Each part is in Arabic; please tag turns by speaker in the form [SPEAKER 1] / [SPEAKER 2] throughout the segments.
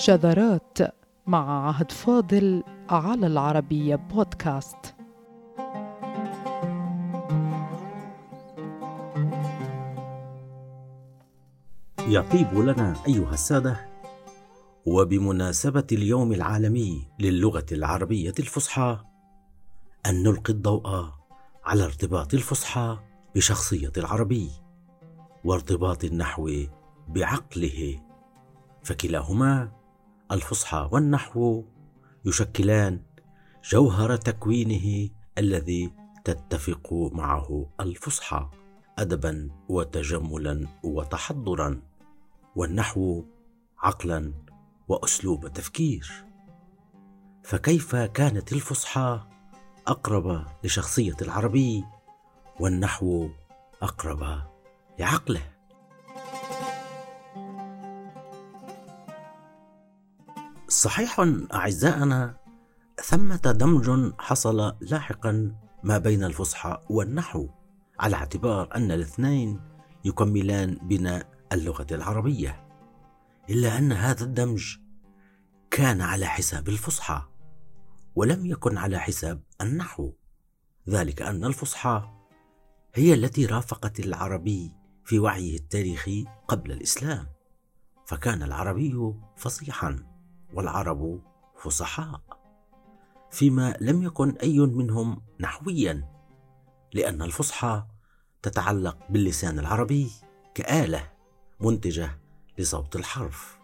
[SPEAKER 1] شذرات مع عهد فاضل على العربية بودكاست.
[SPEAKER 2] يطيب لنا أيها السادة وبمناسبة اليوم العالمي للغة العربية الفصحى أن نلقي الضوء على ارتباط الفصحى بشخصية العربي وارتباط النحو بعقله. فكلاهما الفصحى والنحو يشكلان جوهر تكوينه الذي تتفق معه الفصحى ادبا وتجملا وتحضرا والنحو عقلا وأسلوب تفكير. فكيف كانت الفصحى أقرب لشخصية العربي والنحو أقرب لعقله؟ صحيح أعزائنا ثمة دمج حصل لاحقا ما بين الفصحى والنحو على اعتبار أن الاثنين يكملان بناء اللغة العربية. إلا أن هذا الدمج كان على حساب الفصحى ولم يكن على حساب النحو. ذلك أن الفصحى هي التي رافقت العربي في وعيه التاريخي قبل الإسلام فكان العربي فصيحا. والعرب فصحاء. فيما لم يكن أي منهم نحويا لأن الفصحى تتعلق باللسان العربي كآلة منتجة لصوت الحرف.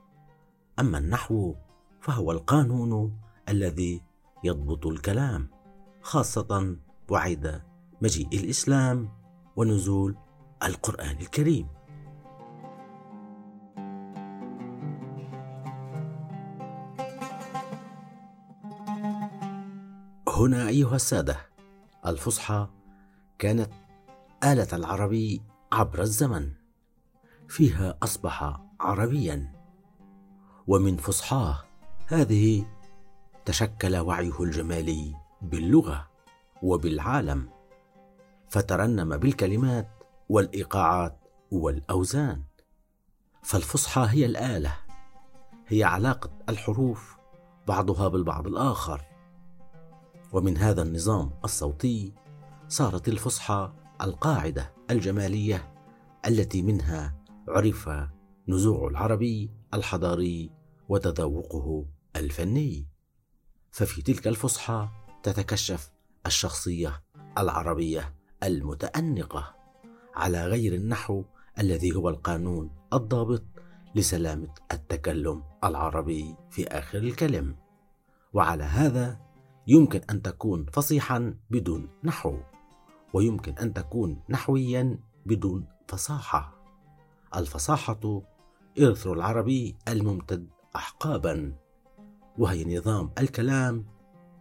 [SPEAKER 2] أما النحو فهو القانون الذي يضبط الكلام خاصة بعد مجيء الإسلام ونزول القرآن الكريم. هنا أيها السادة الفصحى كانت آلة العربي عبر الزمن فيها أصبح عربيا ومن فصحاه هذه تشكل وعيه الجمالي باللغة وبالعالم فترنم بالكلمات والإيقاعات والأوزان. فالفصحى هي الآلة هي علاقة الحروف بعضها بالبعض الآخر. ومن هذا النظام الصوتي صارت الفصحى القاعدة الجمالية التي منها عرف نزوع العربي الحضاري وتذوقه الفني. ففي تلك الفصحى تتكشف الشخصية العربية المتأنقة على غير النحو الذي هو القانون الضابط لسلامة التكلم العربي في آخر الكلم. وعلى هذا يمكن أن تكون فصيحا بدون نحو ويمكن أن تكون نحويا بدون فصاحة. الفصاحة إرث العربي الممتد احقابا وهي نظام الكلام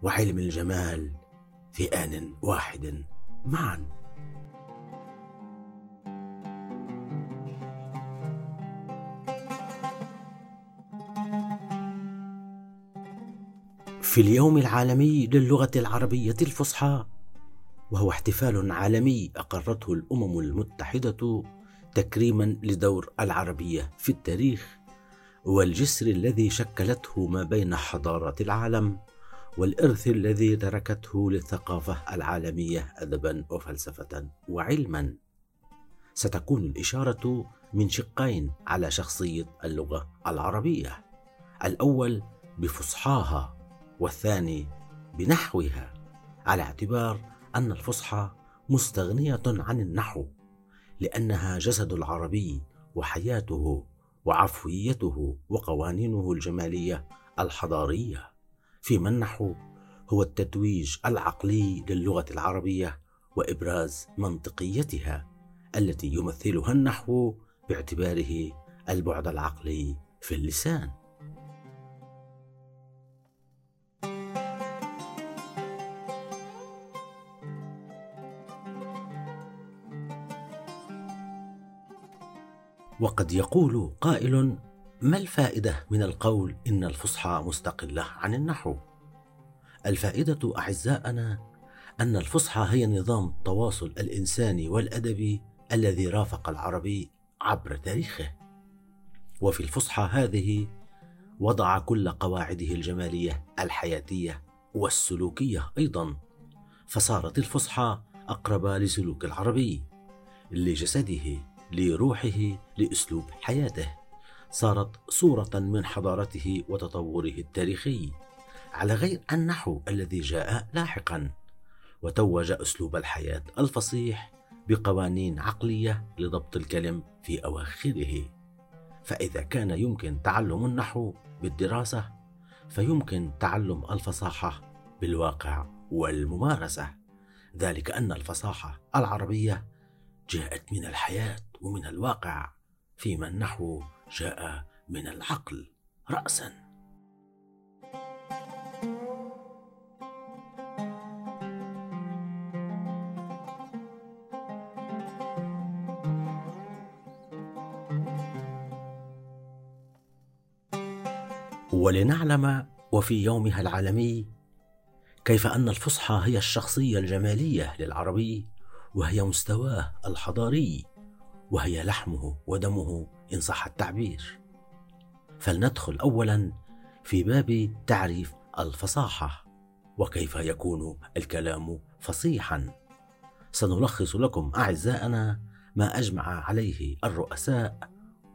[SPEAKER 2] وعلم الجمال في آن واحد معا. في اليوم العالمي للغة العربية الفصحى وهو احتفال عالمي أقرته الأمم المتحدة تكريما لدور العربية في التاريخ والجسر الذي شكلته ما بين حضارات العالم والإرث الذي تركته للثقافة العالمية أدبا وفلسفة وعلما. ستكون الإشارة من شقين على شخصية اللغة العربية الأول بفصحاها والثاني بنحوها على اعتبار أن الفصحى مستغنية عن النحو لأنها جسد العربي وحياته وعفويته وقوانينه الجمالية الحضارية. فيما النحو هو التتويج العقلي للغة العربية وإبراز منطقيتها التي يمثلها النحو باعتباره البعد العقلي في اللسان. وقد يقول قائل ما الفائدة من القول إن الفصحى مستقلة عن النحو؟ الفائدة أعزائنا أن الفصحى هي نظام التواصل الإنساني والأدبي الذي رافق العربي عبر تاريخه. وفي الفصحى هذه وضع كل قواعده الجمالية الحياتية والسلوكية أيضا. فصارت الفصحى أقرب لسلوك العربي لجسده لروحه لأسلوب حياته. صارت صورة من حضارته وتطوره التاريخي على غير النحو الذي جاء لاحقا. وتوج أسلوب الحياة الفصيح بقوانين عقلية لضبط الكلم في أواخره. فإذا كان يمكن تعلم النحو بالدراسة فيمكن تعلم الفصاحة بالواقع والممارسة. ذلك أن الفصاحة العربية جاءت من الحياة. ومن الواقع فيما النحو جاء من العقل راسا. ولنعلم وفي يومها العالمي كيف أن الفصحى هي الشخصية الجمالية للعربي وهي مستواه الحضاري. وهي لحمه ودمه إن صح التعبير. فلندخل اولا في باب تعريف الفصاحة وكيف يكون الكلام فصيحا. سنلخص لكم أعزائنا ما أجمع عليه الرؤساء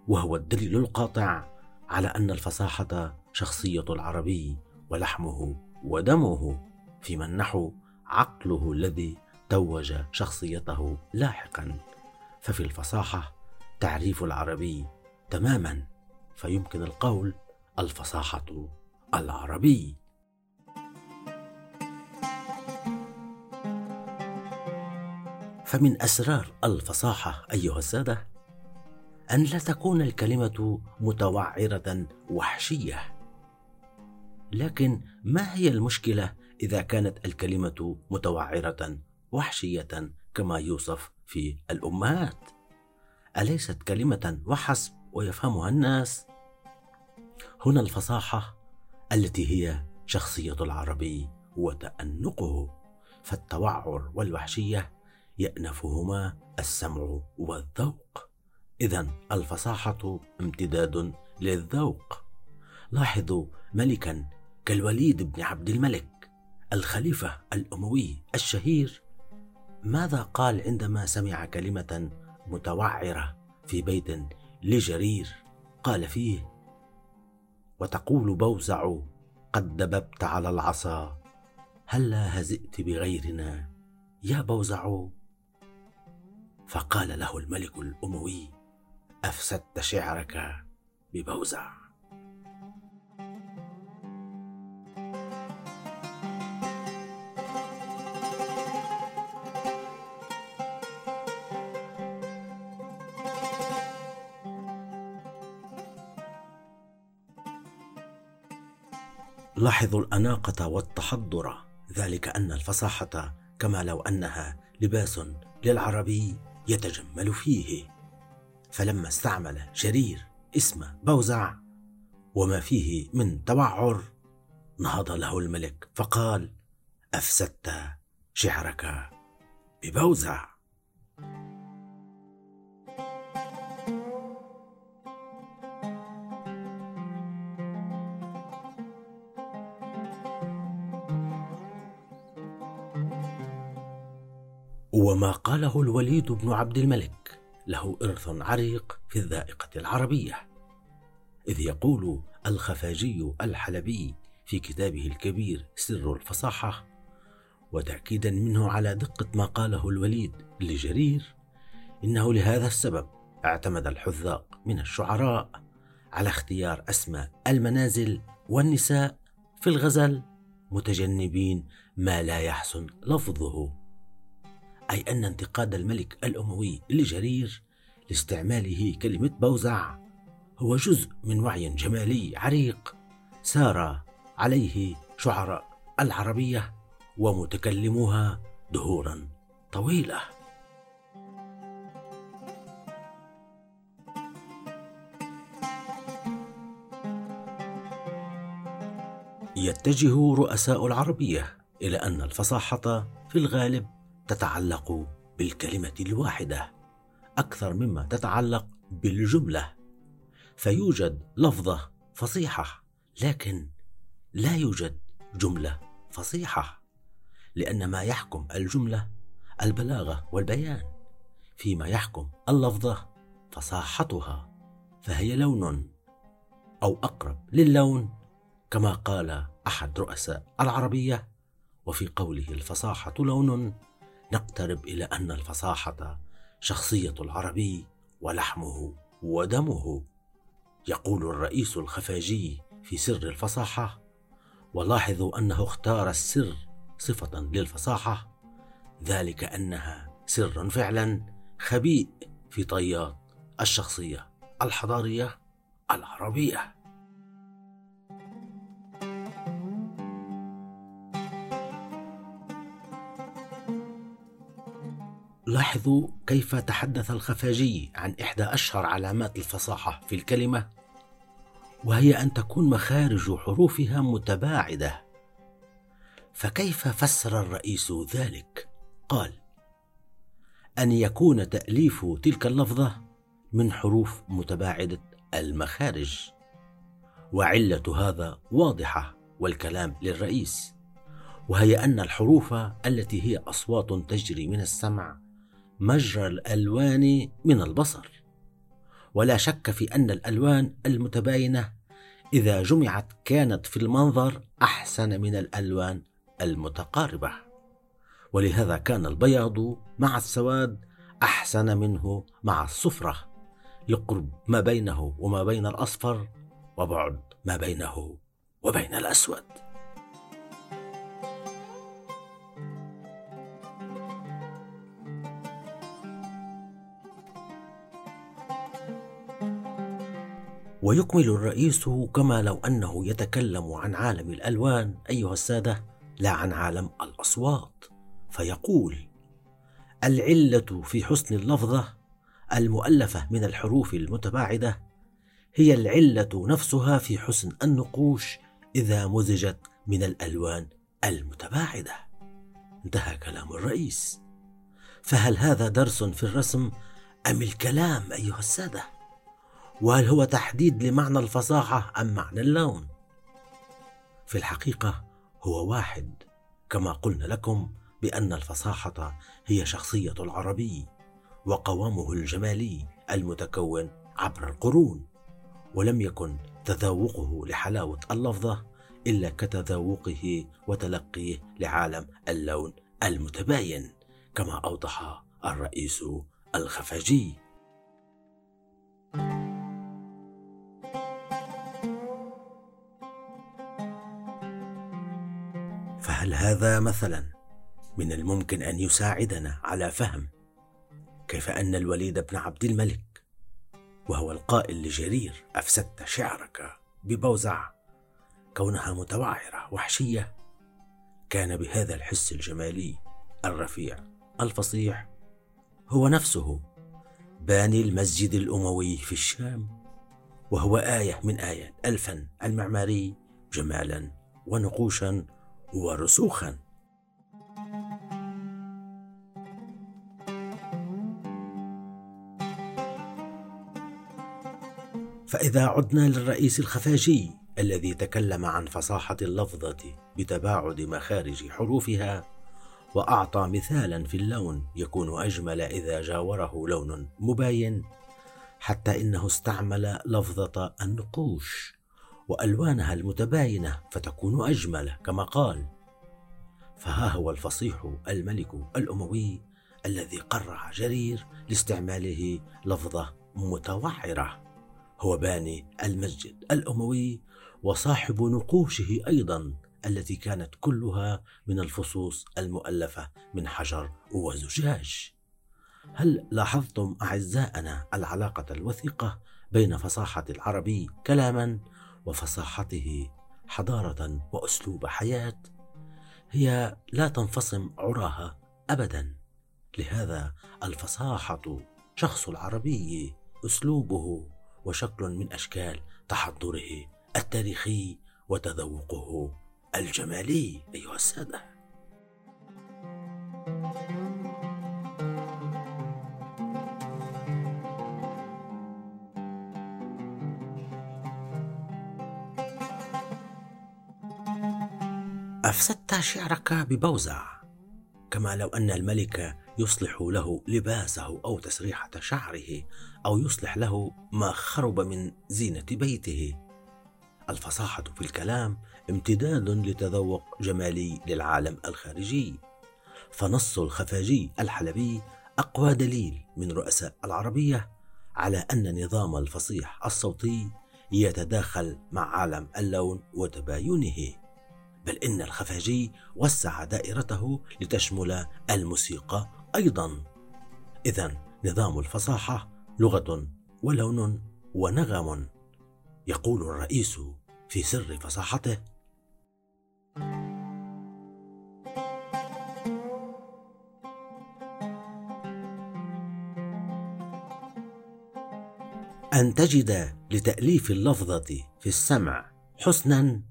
[SPEAKER 2] وهو الدليل القاطع على أن الفصاحة شخصية العربي ولحمه ودمه فيما النحو عقله الذي توج شخصيته لاحقا. ففي الفصاحة تعريف العربي تماما فيمكن القول الفصاحة العربي. فمن أسرار الفصاحة أيها السادة أن لا تكون الكلمة متوعرة وحشية. لكن ما هي المشكلة إذا كانت الكلمة متوعرة وحشية كما يوصف في الأمهات. أليست كلمة وحسب ويفهمها الناس؟ هنا الفصاحة التي هي شخصية العربي وتأنقه فالتوعر والوحشية يأنفهما السمع والذوق. اذا الفصاحة امتداد للذوق. لاحظوا ملكا كالوليد بن عبد الملك الخليفة الأموي الشهير. ماذا قال عندما سمع كلمة متوعرة في بيت لجرير؟ قال فيه وتقول بوزع قد دببت على العصا هلا هزئت بغيرنا؟ يا بوزع. فقال له الملك الأموي أفسدت شعرك ببوزع. لاحظوا الأناقة والتحضر. ذلك أن الفصاحة كما لو أنها لباس للعربي يتجمل فيه. فلما استعمل جرير اسم بوزع وما فيه من توعر نهض له الملك فقال أفسدت شعرك ببوزع. وما قاله الوليد بن عبد الملك له إرث عريق في الذائقة العربية. إذ يقول الخفاجي الحلبي في كتابه الكبير سر الفصاحة وتأكيدا منه على دقة ما قاله الوليد لجرير إنه لهذا السبب اعتمد الحذاق من الشعراء على اختيار أسماء المنازل والنساء في الغزل متجنبين ما لا يحسن لفظه. أي أن انتقاد الملك الأموي لجرير لاستعماله كلمة بوزع هو جزء من وعي جمالي عريق سار عليه شعراء العربية ومتكلموها دهورا طويلة. يتجه رؤساء العربية إلى أن الفصاحة في الغالب تتعلق بالكلمة الواحدة أكثر مما تتعلق بالجملة. فيوجد لفظة فصيحة لكن لا يوجد جملة فصيحة لأن ما يحكم الجملة البلاغة والبيان. فيما يحكم اللفظه فصاحتها فهي لون أو أقرب للون كما قال أحد رؤساء العربية وفي قوله الفصاحة لون نقترب إلى أن الفصاحة شخصية العربي ولحمه ودمه. يقول الرئيس الخفاجي في سر الفصاحة ولاحظوا أنه اختار السر صفة للفصاحة ذلك أنها سر فعلا خبيء في طيات الشخصية الحضارية العربية. لاحظوا كيف تحدث الخفاجي عن إحدى أشهر علامات الفصاحة في الكلمة؟ وهي أن تكون مخارج حروفها متباعدة. فكيف فسر الرئيس ذلك؟ قال: أن يكون تأليف تلك اللفظة من حروف متباعدة المخارج. وعلة هذا واضحة والكلام للرئيس. وهي أن الحروف التي هي أصوات تجري من السمع مجرى الألوان من البصر. ولا شك في أن الألوان المتباينة إذا جمعت كانت في المنظر أحسن من الألوان المتقاربة. ولهذا كان البياض مع السواد أحسن منه مع الصفرة. لقرب ما بينه وما بين الأصفر وبعد ما بينه وبين الأسود. ويكمل الرئيس كما لو أنه يتكلم عن عالم الألوان أيها السادة لا عن عالم الأصوات. فيقول العلة في حسن اللفظة المؤلفة من الحروف المتباعدة هي العلة نفسها في حسن النقوش إذا مزجت من الألوان المتباعدة. انتهى كلام الرئيس. فهل هذا درس في الرسم أم الكلام أيها السادة؟ وهل هو تحديد لمعنى الفصاحة أم معنى اللون؟ في الحقيقة هو واحد كما قلنا لكم بأن الفصاحة هي شخصية العربي وقوامه الجمالي المتكون عبر القرون ولم يكن تذوقه لحلاوة اللفظة إلا كتذوقه وتلقيه لعالم اللون المتباين كما أوضح الرئيس الخفاجي هذا مثلا من الممكن أن يساعدنا على فهم كيف أن الوليد بن عبد الملك وهو القائل لجرير أفسدت شعرك ببوزع كونها متوعرة وحشية كان بهذا الحس الجمالي الرفيع الفصيح هو نفسه باني المسجد الأموي في الشام وهو آية من آيات الفن المعماري جمالا ونقوشا ورسوخا. فإذا عدنا للرئيس الخفاجي الذي تكلم عن فصاحة اللفظة بتباعد مخارج حروفها وأعطى مثالا في اللون يكون أجمل إذا جاوره لون مباين حتى إنه استعمل لفظة النقوش وألوانها المتباينة فتكون أجمل كما قال. فها هو الفصيح الملك الأموي الذي قرع جرير لاستعماله لفظه متوعره هو باني المسجد الأموي وصاحب نقوشه أيضا التي كانت كلها من الفصوص المؤلفة من حجر وزجاج. هل لاحظتم أعزائنا العلاقة الوثيقة بين فصاحة العربي كلاما وفصاحته حضارة وأسلوب حياة هي لا تنفصم عراها ابدا. لهذا الفصاحة شخص العربي أسلوبه وشكل من أشكال تحضره التاريخي وتذوقه الجمالي أيها السادة. أفسدت شعرك ببوزع. كما لو أن الملك يصلح له لباسه أو تسريحة شعره أو يصلح له ما خرب من زينة بيته. الفصاحة في الكلام امتداد لتذوق جمالي للعالم الخارجي. فنص الخفاجي الحلبي أقوى دليل من رؤساء العربية على أن نظام الفصيح الصوتي يتداخل مع عالم اللون وتباينه. بل إن الخفاجي وسع دائرته لتشمل الموسيقى أيضا. إذا نظام الفصاحة لغة ولون ونغم يقول الرئيس في سر فصاحته. أن تجد لتأليف اللفظة في السمع حسنا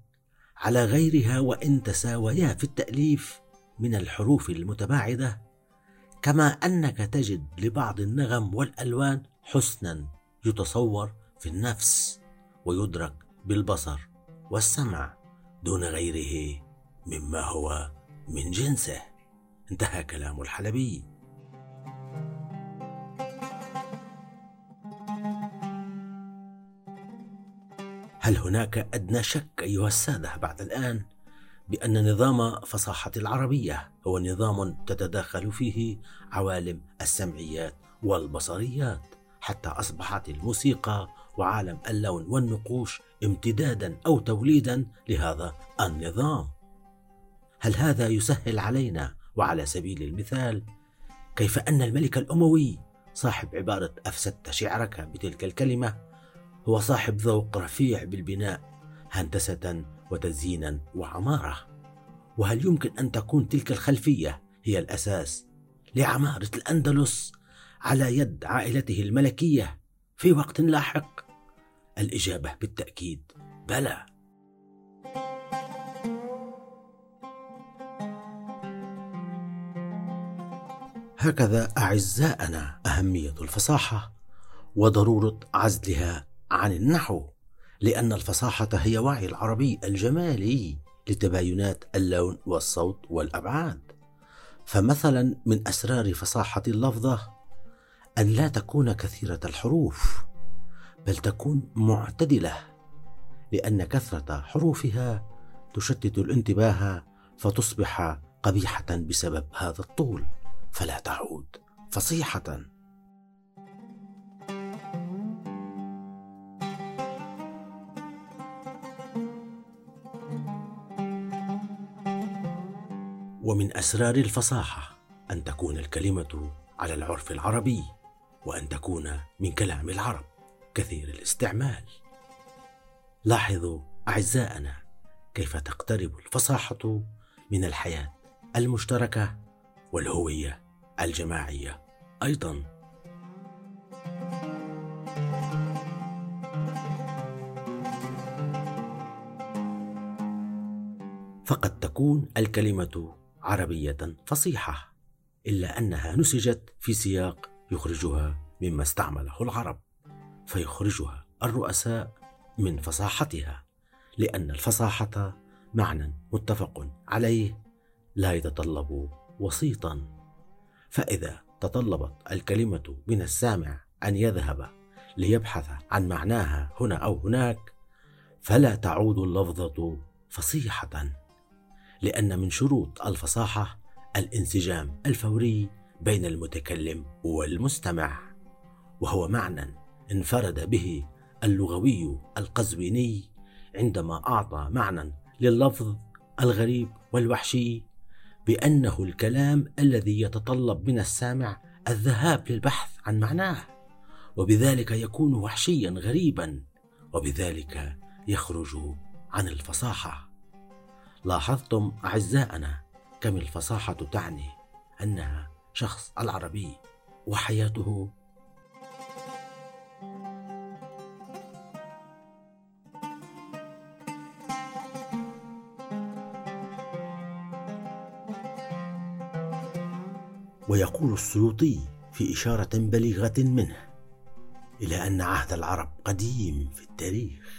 [SPEAKER 2] على غيرها وإن تساويا في التأليف من الحروف المتباعدة كما أنك تجد لبعض النغم والألوان حسنا يتصور في النفس ويدرك بالبصر والسمع دون غيره مما هو من جنسه. انتهى كلام الحلبي. هل هناك أدنى شك أيها السادة بعد الآن بأن نظام فصاحة العربية هو نظام تتداخل فيه عوالم السمعيات والبصريات حتى أصبحت الموسيقى وعالم اللون والنقوش امتدادا أو توليدا لهذا النظام. هل هذا يسهل علينا وعلى سبيل المثال كيف أن الملك الأموي صاحب عبارة افسدت شعرك بتلك الكلمة هو صاحب ذوق رفيع بالبناء هندسة وتزيينا وعمارة. وهل يمكن أن تكون تلك الخلفية هي الأساس لعمارة الأندلس على يد عائلته الملكية في وقت لاحق؟ الإجابة بالتأكيد بلى. هكذا اعزائنا أهمية الفصاحة وضرورة عزلها عن النحو لأن الفصاحة هي وعي العربي الجمالي لتباينات اللون والصوت والأبعاد. فمثلا من أسرار فصاحة اللفظة أن لا تكون كثيرة الحروف بل تكون معتدلة لأن كثرة حروفها تشتت الانتباه فتصبح قبيحة بسبب هذا الطول. فلا تعود. فصيحة ومن أسرار الفصاحة أن تكون الكلمة على العرف العربي وأن تكون من كلام العرب كثير الاستعمال. لاحظوا أعزائنا كيف تقترب الفصاحة من الحياة المشتركة والهوية الجماعية أيضا. فقد تكون الكلمة عربية فصيحة إلا أنها نسجت في سياق يخرجها مما استعمله العرب فيخرجها الرؤساء من فصاحتها لأن الفصاحة معنى متفق عليه لا يتطلب وسيطا. فإذا تطلبت الكلمة من السامع أن يذهب ليبحث عن معناها هنا أو هناك فلا تعود اللفظة فصيحة. لأن من شروط الفصاحة الانسجام الفوري بين المتكلم والمستمع وهو معنى انفرد به اللغوي القزويني عندما أعطى معنى لللفظ الغريب والوحشي بأنه الكلام الذي يتطلب من السامع الذهاب للبحث عن معناه وبذلك يكون وحشيا غريبا وبذلك يخرج عن الفصاحة. لاحظتم أعزائنا كم الفصاحة تعني أنها شخص العربي وحياته؟ ويقول السيوطي في إشارة بليغة منه إلى أن عهد العرب قديم في التاريخ.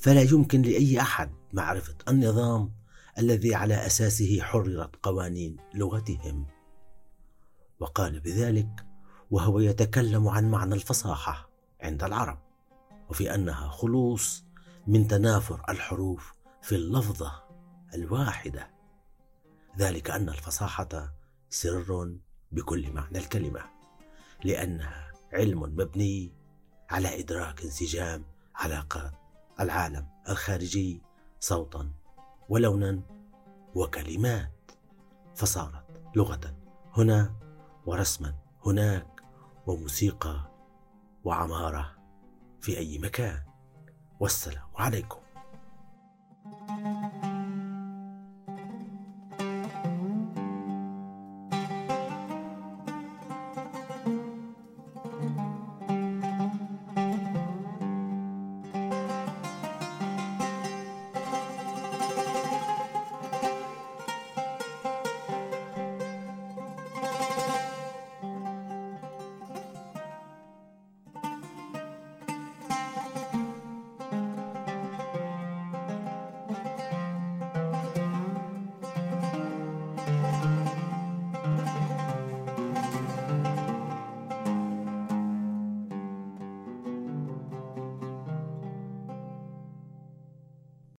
[SPEAKER 2] فلا يمكن لأي أحد معرفة النظام الذي على أساسه حررت قوانين لغتهم. وقال بذلك وهو يتكلم عن معنى الفصاحة عند العرب وفي أنها خلوص من تنافر الحروف في اللفظة الواحدة. ذلك أن الفصاحة سر بكل معنى الكلمة لأنها علم مبني على إدراك انسجام علاقات العالم الخارجي صوتا ولونا وكلمات. فصارت لغة هنا ورسما هناك وموسيقى وعمارة في أي مكان. والسلام عليكم. thank you